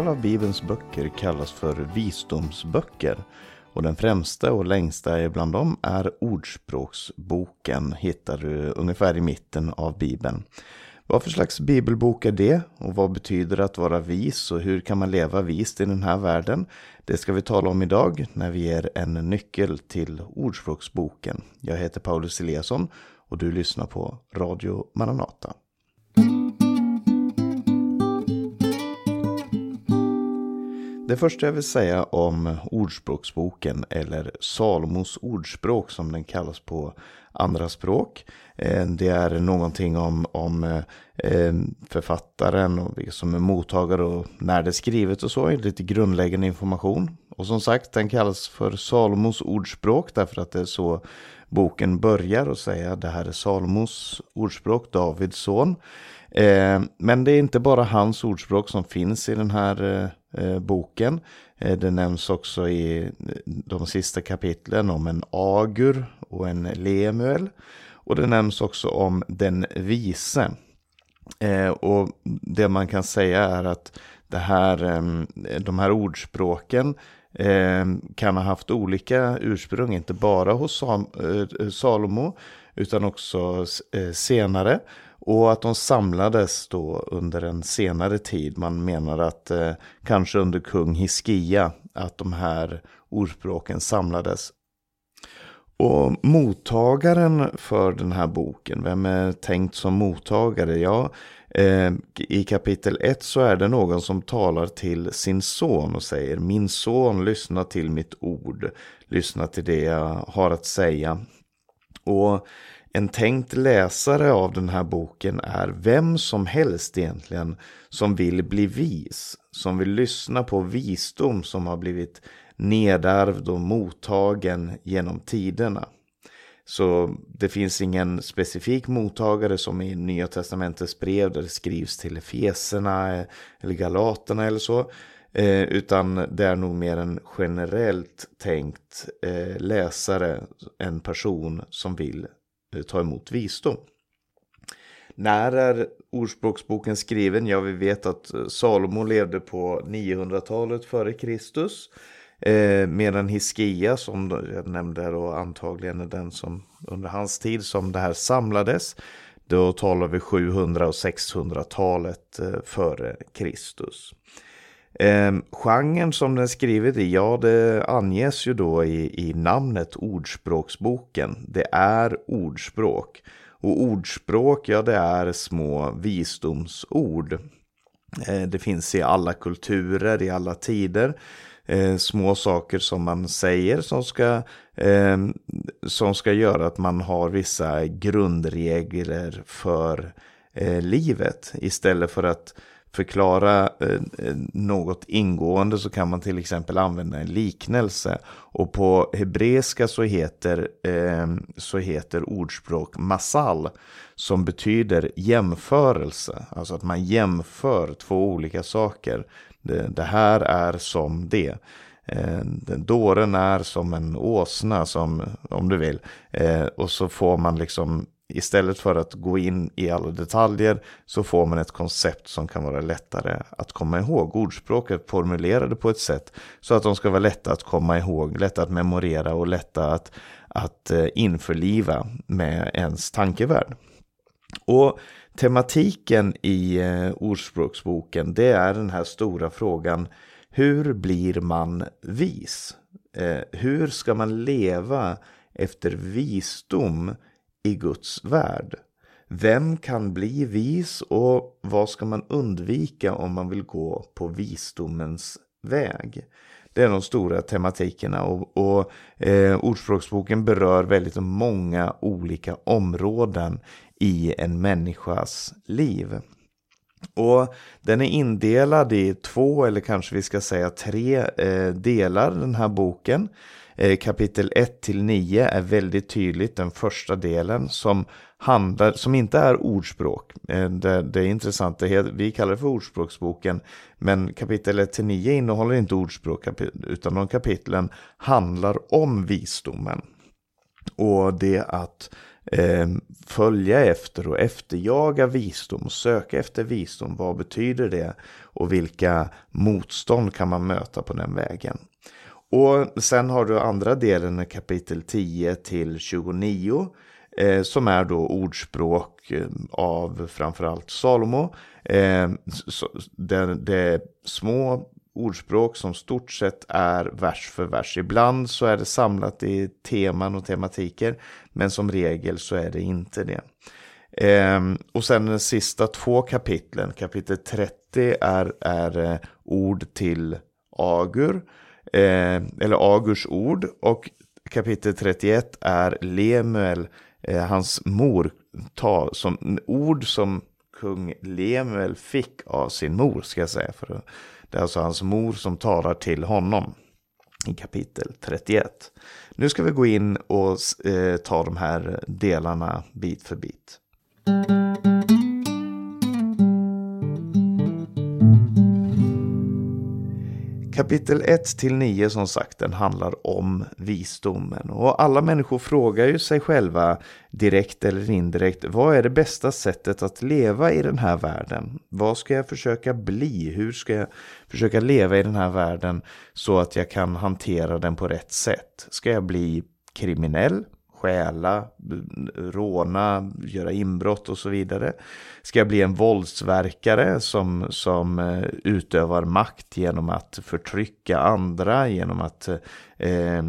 del av Bibelns böcker kallas för visdomsböcker och den främsta och längsta bland dem är Ordspråksboken, hittar du ungefär i mitten av Bibeln. Vad för slags bibelbok är det? Och vad betyder det att vara vis? Och hur kan man leva vist i den här världen? Det ska vi tala om idag när vi ger en nyckel till Ordspråksboken. Jag heter Paulus Eliasson och du lyssnar på Radio Maranata. Det första jag vill säga om Ordspråksboken, eller Salomos ordspråk som den kallas på andra språk. Eh, det är någonting om, om eh, författaren och vilka som är mottagare och när det är skrivet och så. Lite grundläggande information. Och som sagt, den kallas för Salomos ordspråk därför att det är så boken börjar och säga det här är Salomos ordspråk, Davids son. Eh, men det är inte bara hans ordspråk som finns i den här Eh, boken. Eh, det nämns också i eh, de sista kapitlen om en agur och en Lemuel. Och det nämns också om den vise. Eh, och det man kan säga är att det här, eh, de här ordspråken eh, kan ha haft olika ursprung, inte bara hos eh, Salomo utan också eh, senare. Och att de samlades då under en senare tid. Man menar att eh, kanske under kung Hiskia att de här ordspråken samlades. Och mottagaren för den här boken, vem är tänkt som mottagare? Ja, eh, i kapitel 1 så är det någon som talar till sin son och säger Min son, lyssna till mitt ord. Lyssna till det jag har att säga. Och en tänkt läsare av den här boken är vem som helst egentligen som vill bli vis. Som vill lyssna på visdom som har blivit nedärvd och mottagen genom tiderna. Så det finns ingen specifik mottagare som i Nya Testamentets brev där det skrivs till Efeserna eller Galaterna eller så. Eh, utan det är nog mer en generellt tänkt eh, läsare, en person som vill Eh, ta emot visdom. När är Ordspråksboken skriven? Ja, vi vet att eh, Salomo levde på 900-talet före Kristus. Eh, medan Hiskia som jag nämnde då antagligen är den som under hans tid som det här samlades. Då talar vi 700 och 600-talet eh, före Kristus. Eh, genren som den är skrivet i, ja det anges ju då i, i namnet Ordspråksboken. Det är ordspråk. Och ordspråk, ja det är små visdomsord. Eh, det finns i alla kulturer, i alla tider eh, små saker som man säger som ska, eh, som ska göra att man har vissa grundregler för eh, livet. Istället för att förklara eh, eh, något ingående så kan man till exempel använda en liknelse. Och på hebreiska så heter, ehm, så heter ordspråk masal som betyder jämförelse. Alltså att man jämför två olika saker. Det, det här är som det. Eh, dåren är som en åsna, som, om du vill. Och så får man liksom, istället för att gå in i alla detaljer, så får man ett koncept som kan vara lättare att komma ihåg. Ordspråket formulerade på ett sätt så att de ska vara lätta att komma ihåg, lätta att memorera och lätta att, att eh, införliva med ens tankevärld. Och tematiken i eh, Ordspråksboken det är den här stora frågan hur blir man vis? Eh, hur ska man leva efter visdom i Guds värld? Vem kan bli vis och vad ska man undvika om man vill gå på visdomens väg? Det är de stora tematikerna och, och eh, Ordspråksboken berör väldigt många olika områden i en människas liv. Och den är indelad i två eller kanske vi ska säga tre eh, delar den här boken. Eh, kapitel 1 till 9 är väldigt tydligt den första delen som handlar, som inte är ordspråk. Eh, det, det, är intressant, det, vi kallar det för ordspråksboken, men kapitel 1 till 9 innehåller inte ordspråk utan de kapitlen handlar om visdomen. Och det att eh, följa efter och efterjaga visdom söka efter visdom. Vad betyder det? Och vilka motstånd kan man möta på den vägen? Och sen har du andra delen, kapitel 10 till 29, eh, som är då ordspråk eh, av framförallt Salomo. Eh, det, det, är små ordspråk som stort sett är vers för vers. Ibland så är det samlat i teman och tematiker, men som regel så är det inte det. Eh, och sen de sista två kapitlen, kapitel 30 är, är eh, ord till Agur, eh, eller Agurs ord, och kapitel 31 är Lemuel, eh, hans mor, ta, som ord som kung Lemuel fick av sin mor, ska jag säga, för det är alltså hans mor som talar till honom i kapitel 31. Nu ska vi gå in och eh, ta de här delarna bit för bit. Kapitel 1 till 9 som sagt den handlar om visdomen och alla människor frågar ju sig själva direkt eller indirekt vad är det bästa sättet att leva i den här världen? Vad ska jag försöka bli? Hur ska jag försöka leva i den här världen så att jag kan hantera den på rätt sätt? Ska jag bli kriminell? Stjäla, råna, göra inbrott och så vidare? Ska jag bli en våldsverkare som, som eh, utövar makt genom att förtrycka andra, genom att eh,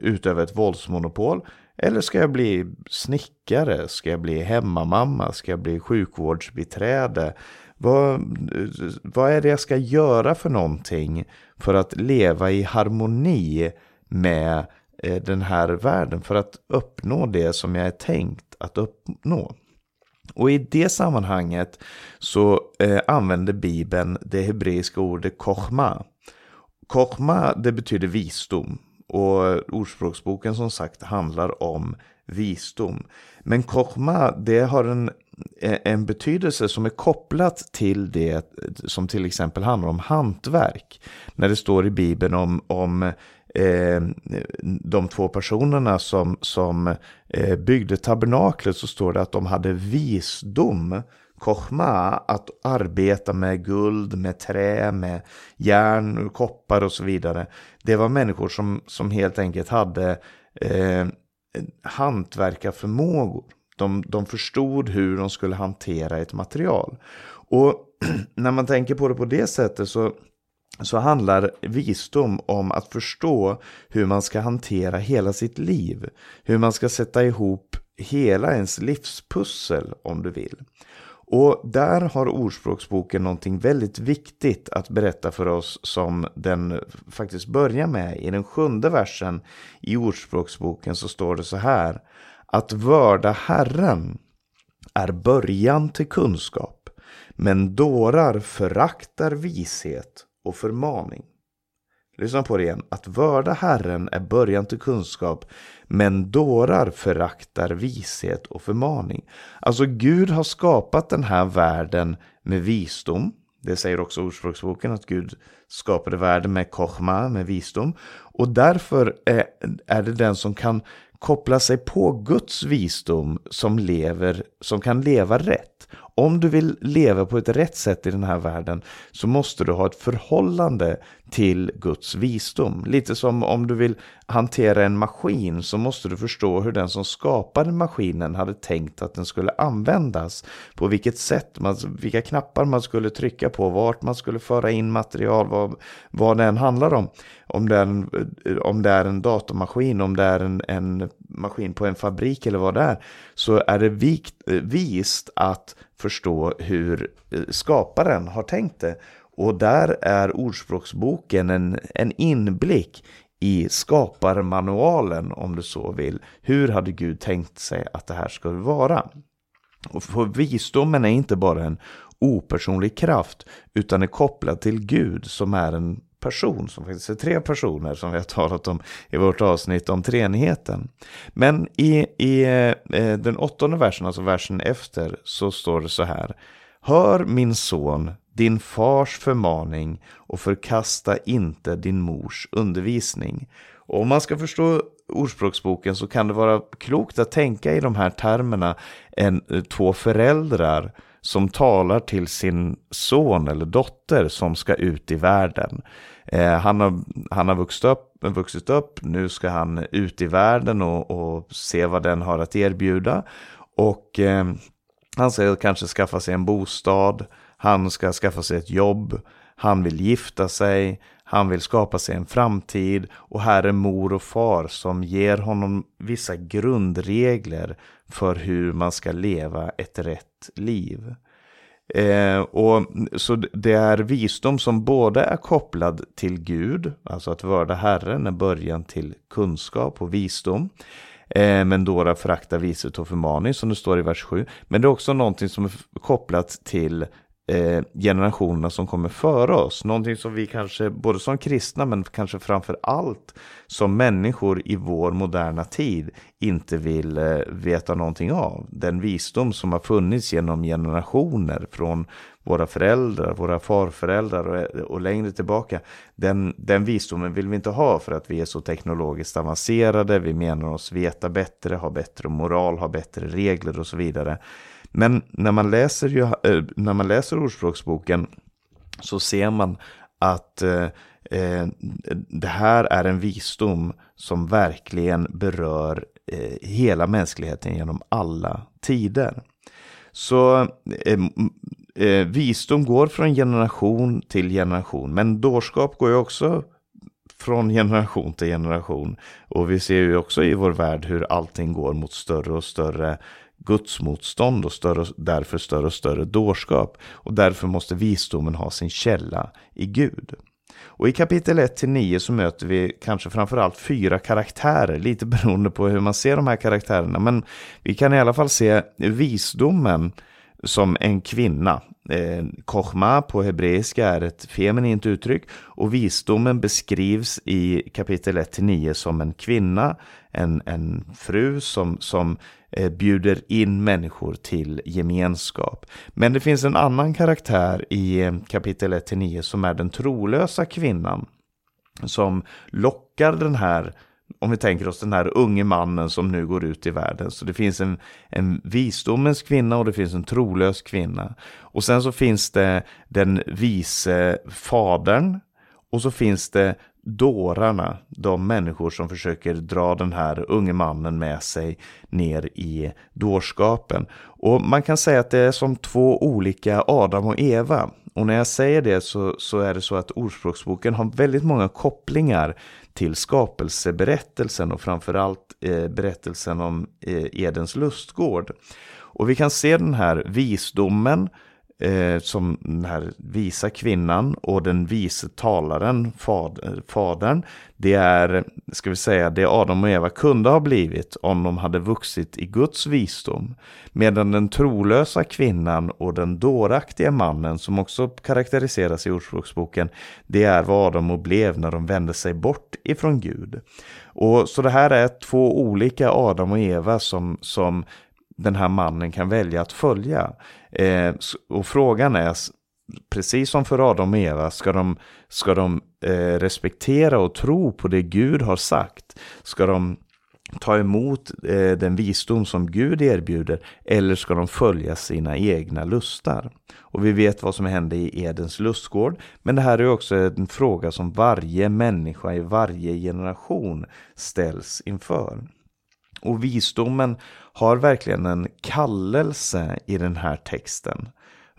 utöva ett våldsmonopol? Eller ska jag bli snickare? Ska jag bli hemmamamma? Ska jag bli sjukvårdsbiträde? Vad, vad är det jag ska göra för någonting för att leva i harmoni med Eh, den här världen för att uppnå det som jag är tänkt att uppnå. Och i det sammanhanget så eh, använder Bibeln det hebreiska ordet kochma. Kochma det betyder visdom och ordspråksboken som sagt handlar om visdom. Men kochma det har en, eh, en betydelse som är kopplat till det eh, som till exempel handlar om hantverk. När det står i Bibeln om, om eh, de två personerna som, som eh, byggde tabernaklet så står det att de hade visdom, kochma, att arbeta med guld, med trä, med järn, koppar och så vidare. Det var människor som, som helt enkelt hade eh, hantverkarförmågor. De, de förstod hur de skulle hantera ett material. Och när man tänker på det på det sättet så så handlar visdom om att förstå hur man ska hantera hela sitt liv. Hur man ska sätta ihop hela ens livspussel om du vill. Och där har Ordspråksboken någonting väldigt viktigt att berätta för oss som den faktiskt börjar med. I den sjunde versen i Ordspråksboken så står det så här. Att vörda Herren är början till kunskap, men dårar föraktar vishet och förmaning. Lyssna på det igen. Att vörda Herren är början till kunskap, men dårar föraktar vishet och förmaning. Alltså Gud har skapat den här världen med visdom. Det säger också Ordspråksboken att Gud skapade världen med kochma, med visdom. Och därför är, är det den som kan koppla sig på Guds visdom som lever, som kan leva rätt. Om du vill leva på ett rätt sätt i den här världen så måste du ha ett förhållande till Guds visdom. Lite som om du vill hantera en maskin så måste du förstå hur den som skapade maskinen hade tänkt att den skulle användas. På vilket sätt, man, vilka knappar man skulle trycka på, vart man skulle föra in material, vad, vad den handlar om. Om det, är en, om det är en datormaskin, om det är en, en maskin på en fabrik eller vad det är, så är det vikt, eh, vist att förstå hur eh, skaparen har tänkt det. Och där är Ordspråksboken en, en inblick i skaparmanualen om du så vill. Hur hade Gud tänkt sig att det här skulle vara? Och för visdomen är inte bara en opersonlig kraft utan är kopplad till Gud som är en person, som faktiskt är tre personer som vi har talat om i vårt avsnitt om treenigheten. Men i, i eh, den åttonde versen, alltså versen efter, så står det så här. Hör min son, din fars förmaning och förkasta inte din mors undervisning. Och om man ska förstå Ordspråksboken så kan det vara klokt att tänka i de här termerna en, eh, två föräldrar som talar till sin son eller dotter som ska ut i världen. Eh, han, har, han har vuxit upp, vuxit upp, nu ska han ut i världen och, och se vad den har att erbjuda. Och eh, han ska kanske skaffa sig en bostad, han ska skaffa sig ett jobb, han vill gifta sig, han vill skapa sig en framtid. Och här är mor och far som ger honom vissa grundregler för hur man ska leva ett rätt liv. Eh, och, så det är visdom som både är kopplad till Gud, alltså att vörda Herren är början till kunskap och visdom. Eh, men dåra föraktar vishet och förmaning som det står i vers 7. Men det är också någonting som är kopplat till eh, generationerna som kommer före oss. Någonting som vi kanske, både som kristna men kanske framför allt som människor i vår moderna tid inte vill eh, veta någonting av. Den visdom som har funnits genom generationer från våra föräldrar, våra farföräldrar och, eh, och längre tillbaka. Den, den visdomen vill vi inte ha för att vi är så teknologiskt avancerade. Vi menar oss veta bättre, ha bättre moral, ha bättre regler och så vidare. Men när man läser, eh, när man läser Ordspråksboken så ser man att eh, eh, det här är en visdom som verkligen berör hela mänskligheten genom alla tider. Så eh, visdom går från generation till generation, men dårskap går ju också från generation till generation. Och vi ser ju också i vår värld hur allting går mot större och större gudsmotstånd och större, därför större och större dårskap. Och därför måste visdomen ha sin källa i Gud. Och i kapitel 1-9 så möter vi kanske framförallt fyra karaktärer, lite beroende på hur man ser de här karaktärerna. Men vi kan i alla fall se visdomen som en kvinna. Eh, kochma på hebreiska är ett feminint uttryck och visdomen beskrivs i kapitel 1-9 som en kvinna, en, en fru som, som eh, bjuder in människor till gemenskap. Men det finns en annan karaktär i eh, kapitel 1-9 som är den trolösa kvinnan som lockar den här om vi tänker oss den här unge mannen som nu går ut i världen. Så det finns en, en visdomens kvinna och det finns en trolös kvinna. Och sen så finns det den vise fadern. Och så finns det dårarna, de människor som försöker dra den här unge mannen med sig ner i dårskapen. Och man kan säga att det är som två olika Adam och Eva. Och när jag säger det så, så är det så att Ordspråksboken har väldigt många kopplingar till skapelseberättelsen och framförallt eh, berättelsen om eh, Edens lustgård. Och vi kan se den här visdomen eh, som den här visa kvinnan och den vise talaren, fad, fadern. Det är, ska vi säga, det Adam och Eva kunde ha blivit om de hade vuxit i Guds visdom. Medan den trolösa kvinnan och den dåraktiga mannen, som också karaktäriseras i Ordspråksboken, det är vad Adam och blev när de vände sig bort ifrån Gud. Och Så det här är två olika Adam och Eva som, som den här mannen kan välja att följa. Eh, och frågan är, precis som för Adam och Eva, ska de, ska de eh, respektera och tro på det Gud har sagt? Ska de ta emot eh, den visdom som Gud erbjuder eller ska de följa sina egna lustar? Och vi vet vad som hände i Edens lustgård, men det här är också en fråga som varje människa i varje generation ställs inför. Och visdomen har verkligen en kallelse i den här texten.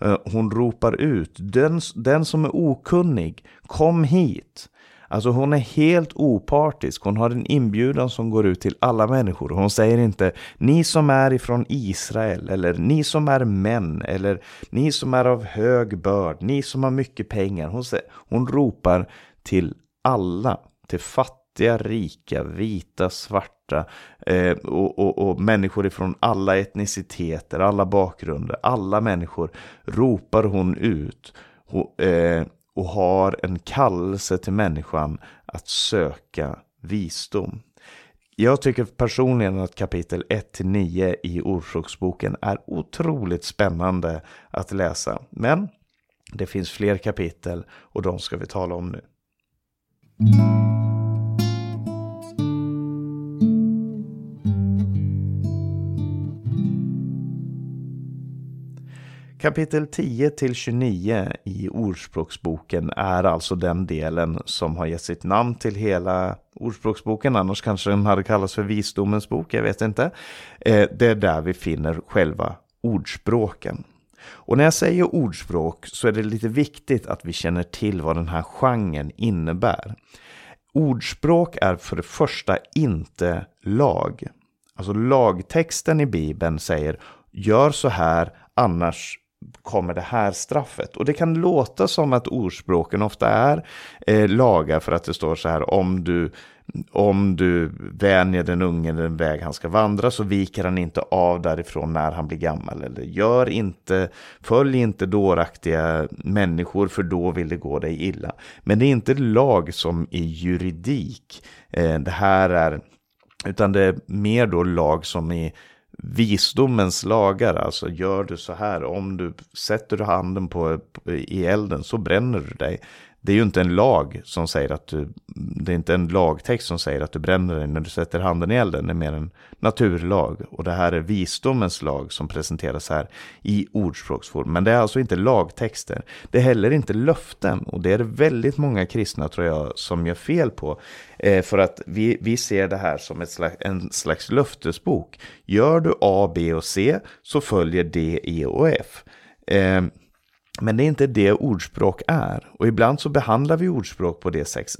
Eh, hon ropar ut, den, den som är okunnig, kom hit. Alltså hon är helt opartisk. Hon har en inbjudan som går ut till alla människor. Hon säger inte ni som är ifrån Israel eller ni som är män eller ni som är av hög börd, ni som har mycket pengar. Hon, säger, hon ropar till alla, till fattiga, rika, vita, svarta svarta eh, och, och, och, människor ifrån alla etniciteter, alla bakgrunder, alla människor ropar hon ut och, eh, och har en kallelse till människan att söka visdom. Jag tycker personligen att kapitel 1-9 i Orsaksboken är otroligt spännande att läsa. Men det finns fler kapitel och de ska vi tala om nu. Kapitel 10 till 29 i Ordspråksboken är alltså den delen som har gett sitt namn till hela Ordspråksboken. Annars kanske den hade kallats för Visdomens bok, jag vet inte. Eh, det är där vi finner själva ordspråken. Och när jag säger ordspråk så är det lite viktigt att vi känner till vad den här genren innebär. Ordspråk är för det första inte lag. Alltså lagtexten i Bibeln säger gör så här, annars kommer det här straffet. Och det kan låta som att ordspråken ofta är eh, lagar för att det står så här om du, om du vänjer den unge den väg han ska vandra så viker han inte av därifrån när han blir gammal. Eller gör inte, följ inte dåraktiga människor för då vill det gå dig illa. Men det är inte lag som i juridik. Eh, det här är utan det är mer då lag som i visdomens lagar. Alltså gör du så här, om du sätter handen på, i elden så bränner du dig det är ju inte en lag som säger att du, det är inte en lagtext som säger att du bränner dig när du sätter handen i elden, det är mer en naturlag. Och det här är visdomens lag som presenteras här i ordspråksform. Men det är alltså inte lagtexter. Det är heller inte löften och det är det väldigt många kristna tror jag som gör fel på. Eh, för att vi, vi ser det här som ett slags, en slags löftesbok. Gör du A, B och C så följer D, E och F. Eh, men det är inte det ordspråk är. Och ibland så behandlar vi ordspråk på det, sex,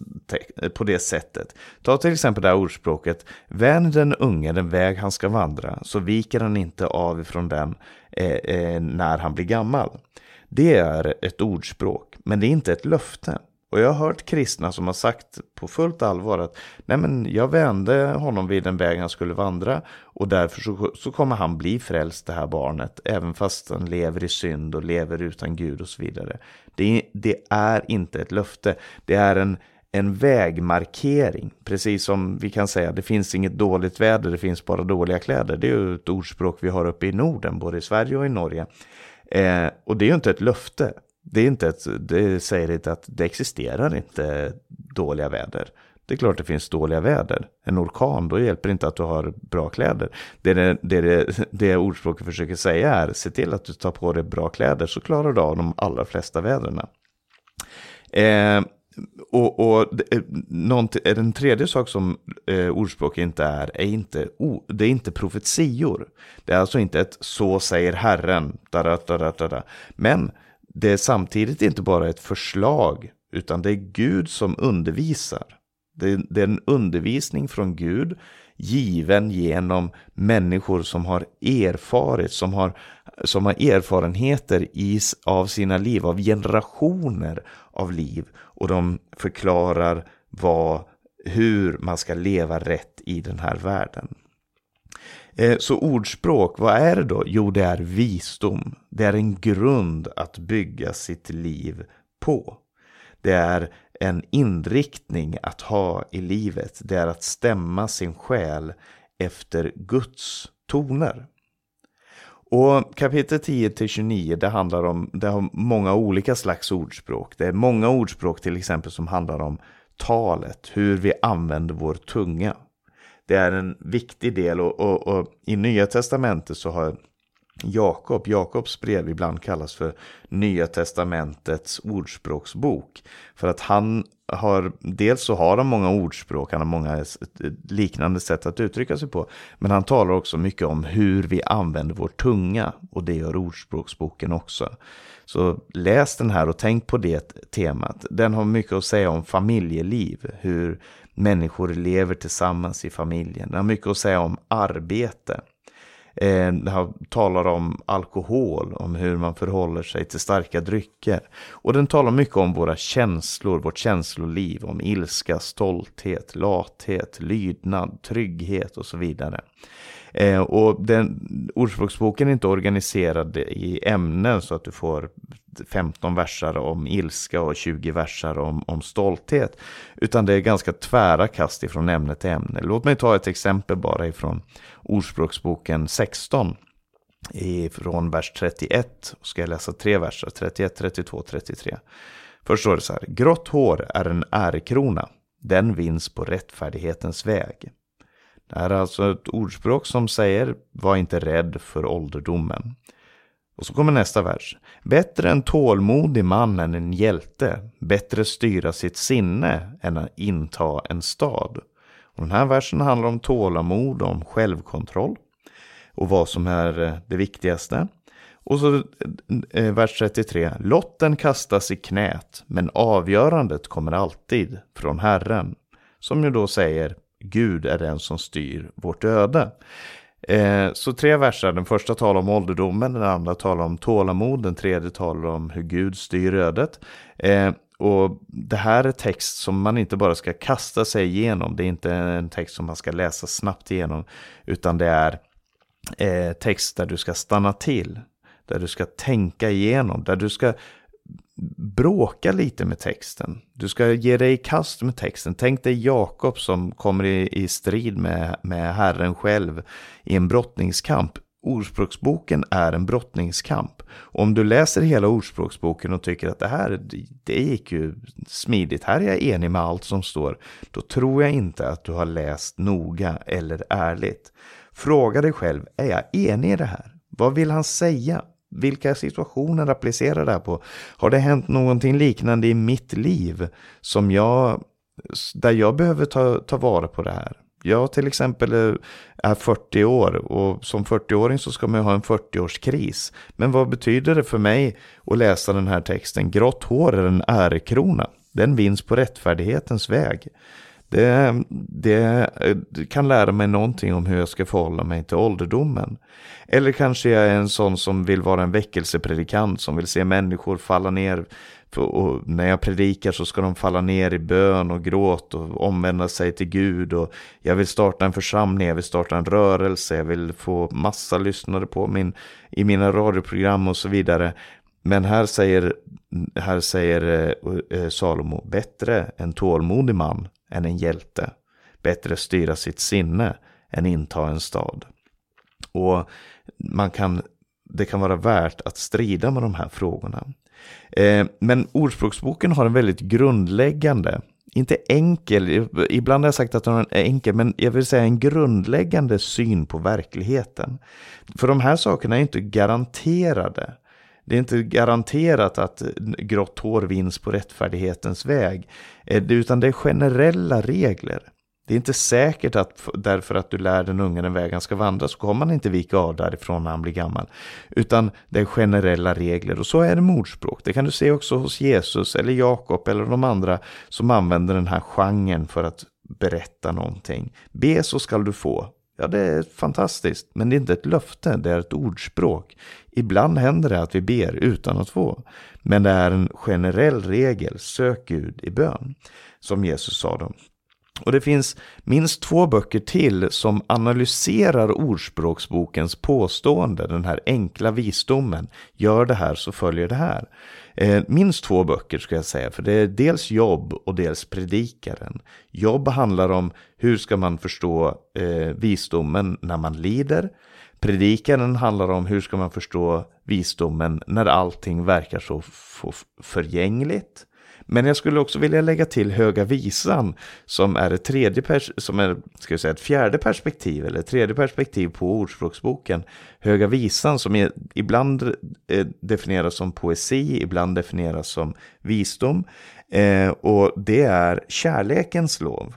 på det sättet. Ta till exempel det här ordspråket. Vän den unge den väg han ska vandra, så viker han inte av ifrån den eh, eh, när han blir gammal. Det är ett ordspråk, men det är inte ett löfte. Och jag har hört kristna som har sagt på fullt allvar att nej men jag vände honom vid den väg han skulle vandra och därför så, så kommer han bli frälst det här barnet även fast han lever i synd och lever utan Gud och så vidare. Det, det är inte ett löfte, det är en, en vägmarkering. Precis som vi kan säga, det finns inget dåligt väder, det finns bara dåliga kläder. Det är ju ett ordspråk vi har uppe i Norden, både i Sverige och i Norge. Eh, och det är ju inte ett löfte, det, är inte ett, det säger inte att det existerar inte dåliga väder. Det är klart det finns dåliga väder. En orkan, då hjälper det inte att du har bra kläder. Det det, det, det, det ordspråket försöker säga är, se till att du tar på dig bra kläder så klarar du av de allra flesta väderna. Eh, och, och eh, eh, en tredje sak som eh, ordspråk inte är, är inte, oh, det är inte profetior. Det är alltså inte ett så säger Herren, da, da, da, da, da. men det är samtidigt inte bara ett förslag, utan det är Gud som undervisar. Det är, det är en undervisning från Gud, given genom människor som har erfarit, som har, som har erfarenheter i, av sina liv, av generationer av liv. Och de förklarar vad, hur man ska leva rätt i den här världen. Eh, så ordspråk, vad är det då? Jo, det är visdom. Det är en grund att bygga sitt liv på. Det är en inriktning att ha i livet. Det är att stämma sin själ efter Guds toner. Och kapitel 10 till 29 det handlar om, det har många olika slags ordspråk. Det är många ordspråk till exempel som handlar om talet, hur vi använder vår tunga det är en viktig del och, och, och i Nya Testamentet så har Jakob, Jakobs brev ibland kallas för Nya Testamentets ordspråksbok. För att han har, dels så har han många ordspråk, han har många liknande sätt att uttrycka sig på. Men han talar också mycket om hur vi använder vår tunga och det gör ordspråksboken också. Så läs den här och tänk på det temat. Den har mycket att säga om familjeliv, hur människor lever tillsammans i familjen. Den har mycket att säga om arbete. Eh, den talar om alkohol, om hur man förhåller sig till starka drycker. Och den talar mycket om våra känslor, vårt känsloliv, om ilska, stolthet, lathet, lydnad, trygghet och så vidare. Eh, och den, Ordspråksboken är inte organiserad i ämnen så att du får 15 versar om ilska och 20 versar om, om stolthet. Utan det är ganska tvära kast ifrån ämne till ämne. Låt mig ta ett exempel bara ifrån Ordspråksboken 16. Från vers 31. Ska jag läsa tre verser, 31, 32, 33. Först står det så här. Grått hår är en ärekrona. Den vinns på rättfärdighetens väg. Det här är alltså ett ordspråk som säger var inte rädd för ålderdomen. Och så kommer nästa vers. Bättre en tålmodig man än en hjälte. Bättre styra sitt sinne än att inta en stad. Och den här versen handlar om tålamod, om självkontroll och vad som är eh, det viktigaste. Och så eh, eh, vers 33. Lotten kastas i knät, men avgörandet kommer alltid från Herren. Som ju då säger Gud är den som styr vårt öde. Eh, så tre verser, den första talar om ålderdomen, den andra talar om tålamod, den tredje talar om hur Gud styr ödet. Eh, och det här är text som man inte bara ska kasta sig igenom, det är inte en text som man ska läsa snabbt igenom, utan det är eh, text där du ska stanna till, där du ska tänka igenom, där du ska bråka lite med texten. Du ska ge dig i kast med texten. Tänk dig Jakob som kommer i, i strid med, med Herren själv i en brottningskamp. Ordspråksboken är en brottningskamp. Om du läser hela Ordspråksboken och tycker att det här det gick ju smidigt, här är jag enig med allt som står, då tror jag inte att du har läst noga eller ärligt. Fråga dig själv, är jag enig i det här? Vad vill han säga? Vilka situationer applicerar det här på? Har det hänt någonting liknande i mitt liv som jag, där jag behöver ta, ta vara på det här? Jag till exempel är 40 år och som 40-åring så ska man ju ha en 40-årskris. Men vad betyder det för mig att läsa den här texten? Grått hår är en ärekrona. Den vinns på rättfärdighetens väg. Det, det, eh, kan lära mig någonting om hur jag ska förhålla mig till ålderdomen. Eller kanske jag är en sån som vill vara en väckelsepredikant som vill se människor falla ner. Och när jag predikar så ska de falla ner i bön och gråt och omvända sig till Gud. Och jag vill starta en församling, jag vill starta en rörelse, jag vill få massa lyssnare på min, i mina radioprogram och så vidare. Men här säger, här säger eh, eh, Salomo, bättre en tålmodig man än en hjälte. Bättre styra sitt sinne än inta en stad. Och man kan, det kan vara värt att strida med de här frågorna. Eh, men Ordspråksboken har en väldigt grundläggande, inte enkel, ibland har jag sagt att den är enkel, men jag vill säga en grundläggande syn på verkligheten. För de här sakerna är inte garanterade. Det är inte garanterat att grått hår vinns på rättfärdighetens väg, eh, utan det är generella regler. Det är inte säkert att därför att du lär den unge den vägen ska vandra så kommer han inte vika av därifrån när han blir gammal. Utan det är generella regler och så är det mordspråk. Det kan du se också hos Jesus eller Jakob eller de andra som använder den här genren för att berätta någonting. Be så skall du få. Ja, det är fantastiskt, men det är inte ett löfte, det är ett ordspråk. Ibland händer det att vi ber utan att få, men det är en generell regel, sök Gud i bön, som Jesus sa dem. Och det finns minst två böcker till som analyserar ordspråksbokens påstående, den här enkla visdomen. Gör det här så följer det här. Eh, minst två böcker ska jag säga, för det är dels jobb och dels predikaren. Jobb handlar om hur ska man förstå eh, visdomen när man lider. Predikaren handlar om hur ska man förstå visdomen när allting verkar så förgängligt. Men jag skulle också vilja lägga till Höga Visan som är ett, tredje som är, ska jag säga, ett fjärde perspektiv eller ett tredje perspektiv på Ordspråksboken. Höga Visan som är, ibland eh, definieras som poesi, ibland definieras som visdom. Eh, och det är kärlekens lov.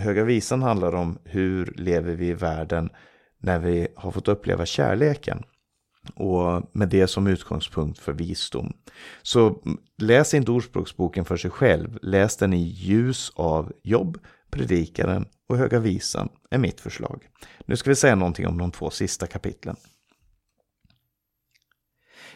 Höga Visan handlar om hur lever vi i världen när vi har fått uppleva kärleken och med det som utgångspunkt för visdom. Så läs inte Ordspråksboken för sig själv, läs den i ljus av jobb, predikaren och Höga Visan är mitt förslag. Nu ska vi säga någonting om de två sista kapitlen.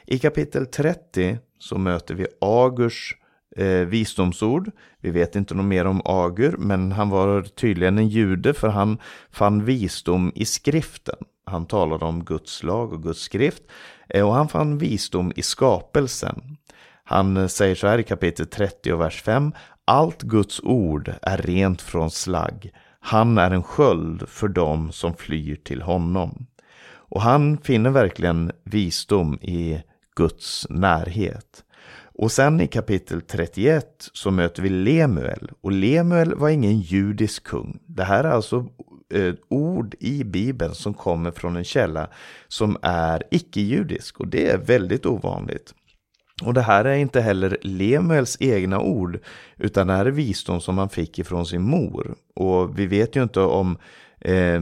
I kapitel 30 så möter vi Agurs eh, visdomsord. Vi vet inte något mer om Agur, men han var tydligen en jude för han fann visdom i skriften. Han talade om Guds lag och Guds skrift eh, och han fann visdom i skapelsen. Han eh, säger så här i kapitel 30 och vers 5. Allt Guds ord är rent från slagg. Han är en sköld för dem som flyr till honom. Och han finner verkligen visdom i Guds närhet. Och sen i kapitel 31 så möter vi Lemuel. Och Lemuel var ingen judisk kung. Det här är alltså eh, ord i Bibeln som kommer från en källa som är icke-judisk och det är väldigt ovanligt. Och det här är inte heller Lemuels egna ord, utan det här är visdom som han fick ifrån sin mor. Och vi vet ju inte om eh,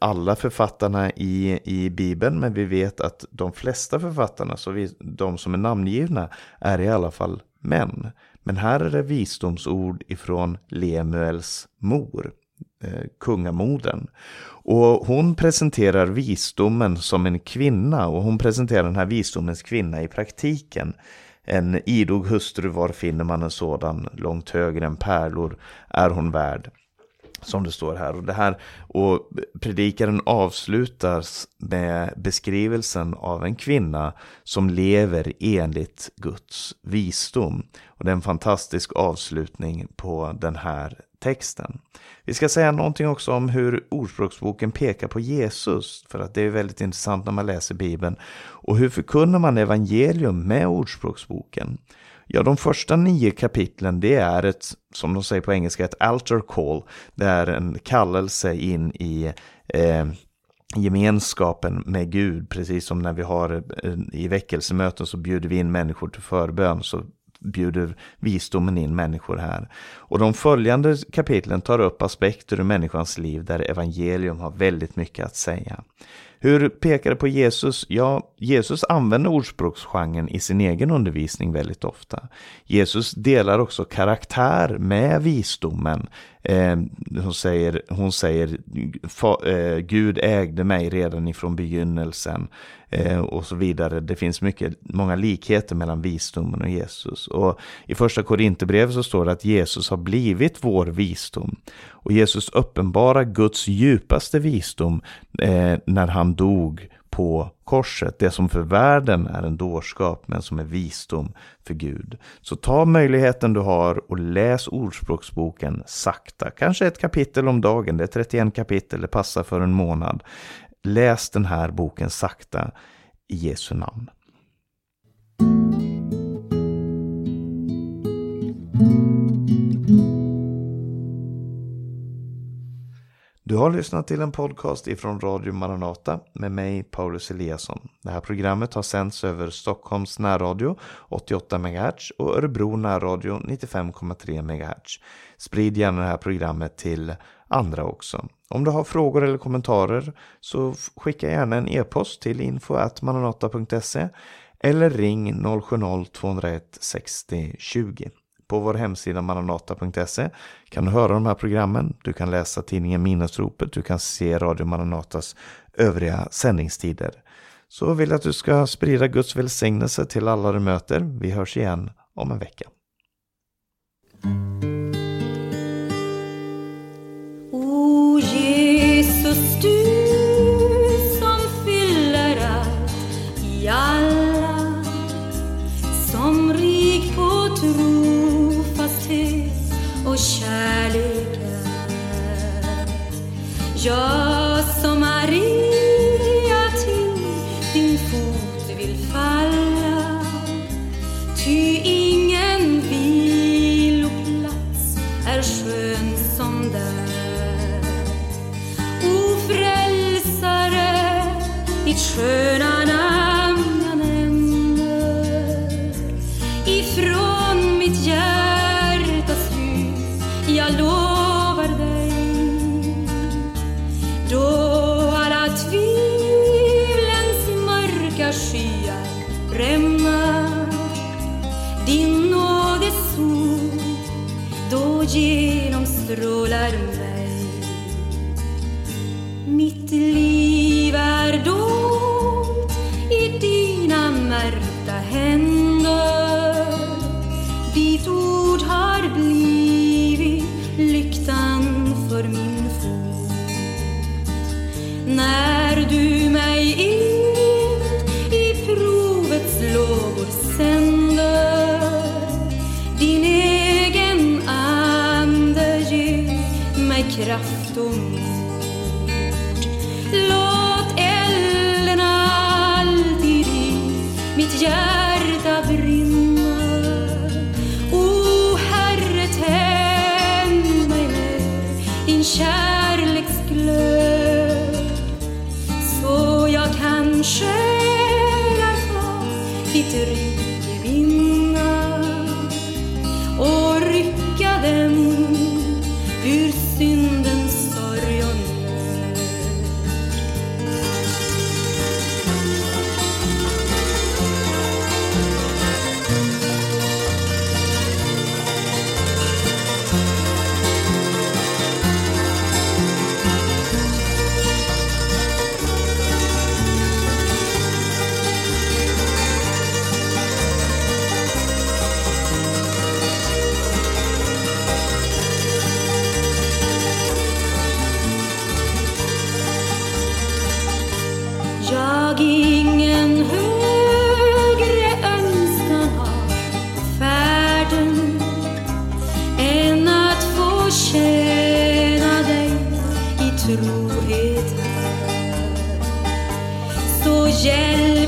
alla författarna i, i Bibeln, men vi vet att de flesta författarna, så vi, de som är namngivna, är i alla fall män. Men här är det visdomsord ifrån Lemuels mor, kungamoden. kungamodern. Och hon presenterar visdomen som en kvinna och hon presenterar den här visdomens kvinna i praktiken. En idog hustru, var finner man en sådan? Långt högre än pärlor är hon värd. Som det står här. Och, det här, och predikaren avslutas med beskrivelsen av en kvinna som lever enligt Guds visdom. Och det är en fantastisk avslutning på den här texten. Vi ska säga någonting också om hur Ordspråksboken pekar på Jesus, för att det är väldigt intressant när man läser Bibeln. Och hur förkunnar man evangelium med Ordspråksboken? Ja, de första nio kapitlen det är ett, som de säger på engelska, ett altar call. Det är en kallelse in i eh, gemenskapen med Gud, precis som när vi har eh, i väckelsemöten så bjuder vi in människor till förbön, så bjuder visdomen in människor här. Och de följande kapitlen tar upp aspekter ur människans liv där evangelium har väldigt mycket att säga. Hur pekar det på Jesus? Ja, Jesus använder ordspråksgenren i sin egen undervisning väldigt ofta. Jesus delar också karaktär med visdomen. Eh, hon säger, hon säger eh, Gud ägde mig redan ifrån begynnelsen eh, och så vidare. Det finns mycket, många likheter mellan visdomen och Jesus. Och I första Korinthierbrevet så står det att Jesus har blivit vår visdom. Och Jesus uppenbarar Guds djupaste visdom eh, när han dog på korset. Det som för världen är en dårskap men som är visdom för Gud. Så ta möjligheten du har och läs Ordspråksboken sakta. Kanske ett kapitel om dagen, det är 31 kapitel, det passar för en månad. Läs den här boken sakta i Jesu namn. Du har lyssnat till en podcast ifrån Radio Maranata med mig Paulus Eliasson. Det här programmet har sänds över Stockholms närradio 88 MHz och Örebro närradio 95,3 MHz. Sprid gärna det här programmet till andra också. Om du har frågor eller kommentarer så skicka gärna en e-post till info.maranata.se eller ring 070-201 60 20. På vår hemsida maranata.se kan du höra de här programmen, du kan läsa tidningen Minnesropet, du kan se Radio Maranatas övriga sändningstider. Så vill jag att du ska sprida Guds välsignelse till alla du möter. Vi hörs igen om en vecka. Jag queremos. kärleksglöd. Så jag kanske är kvar ditt vid مشروقتها سجل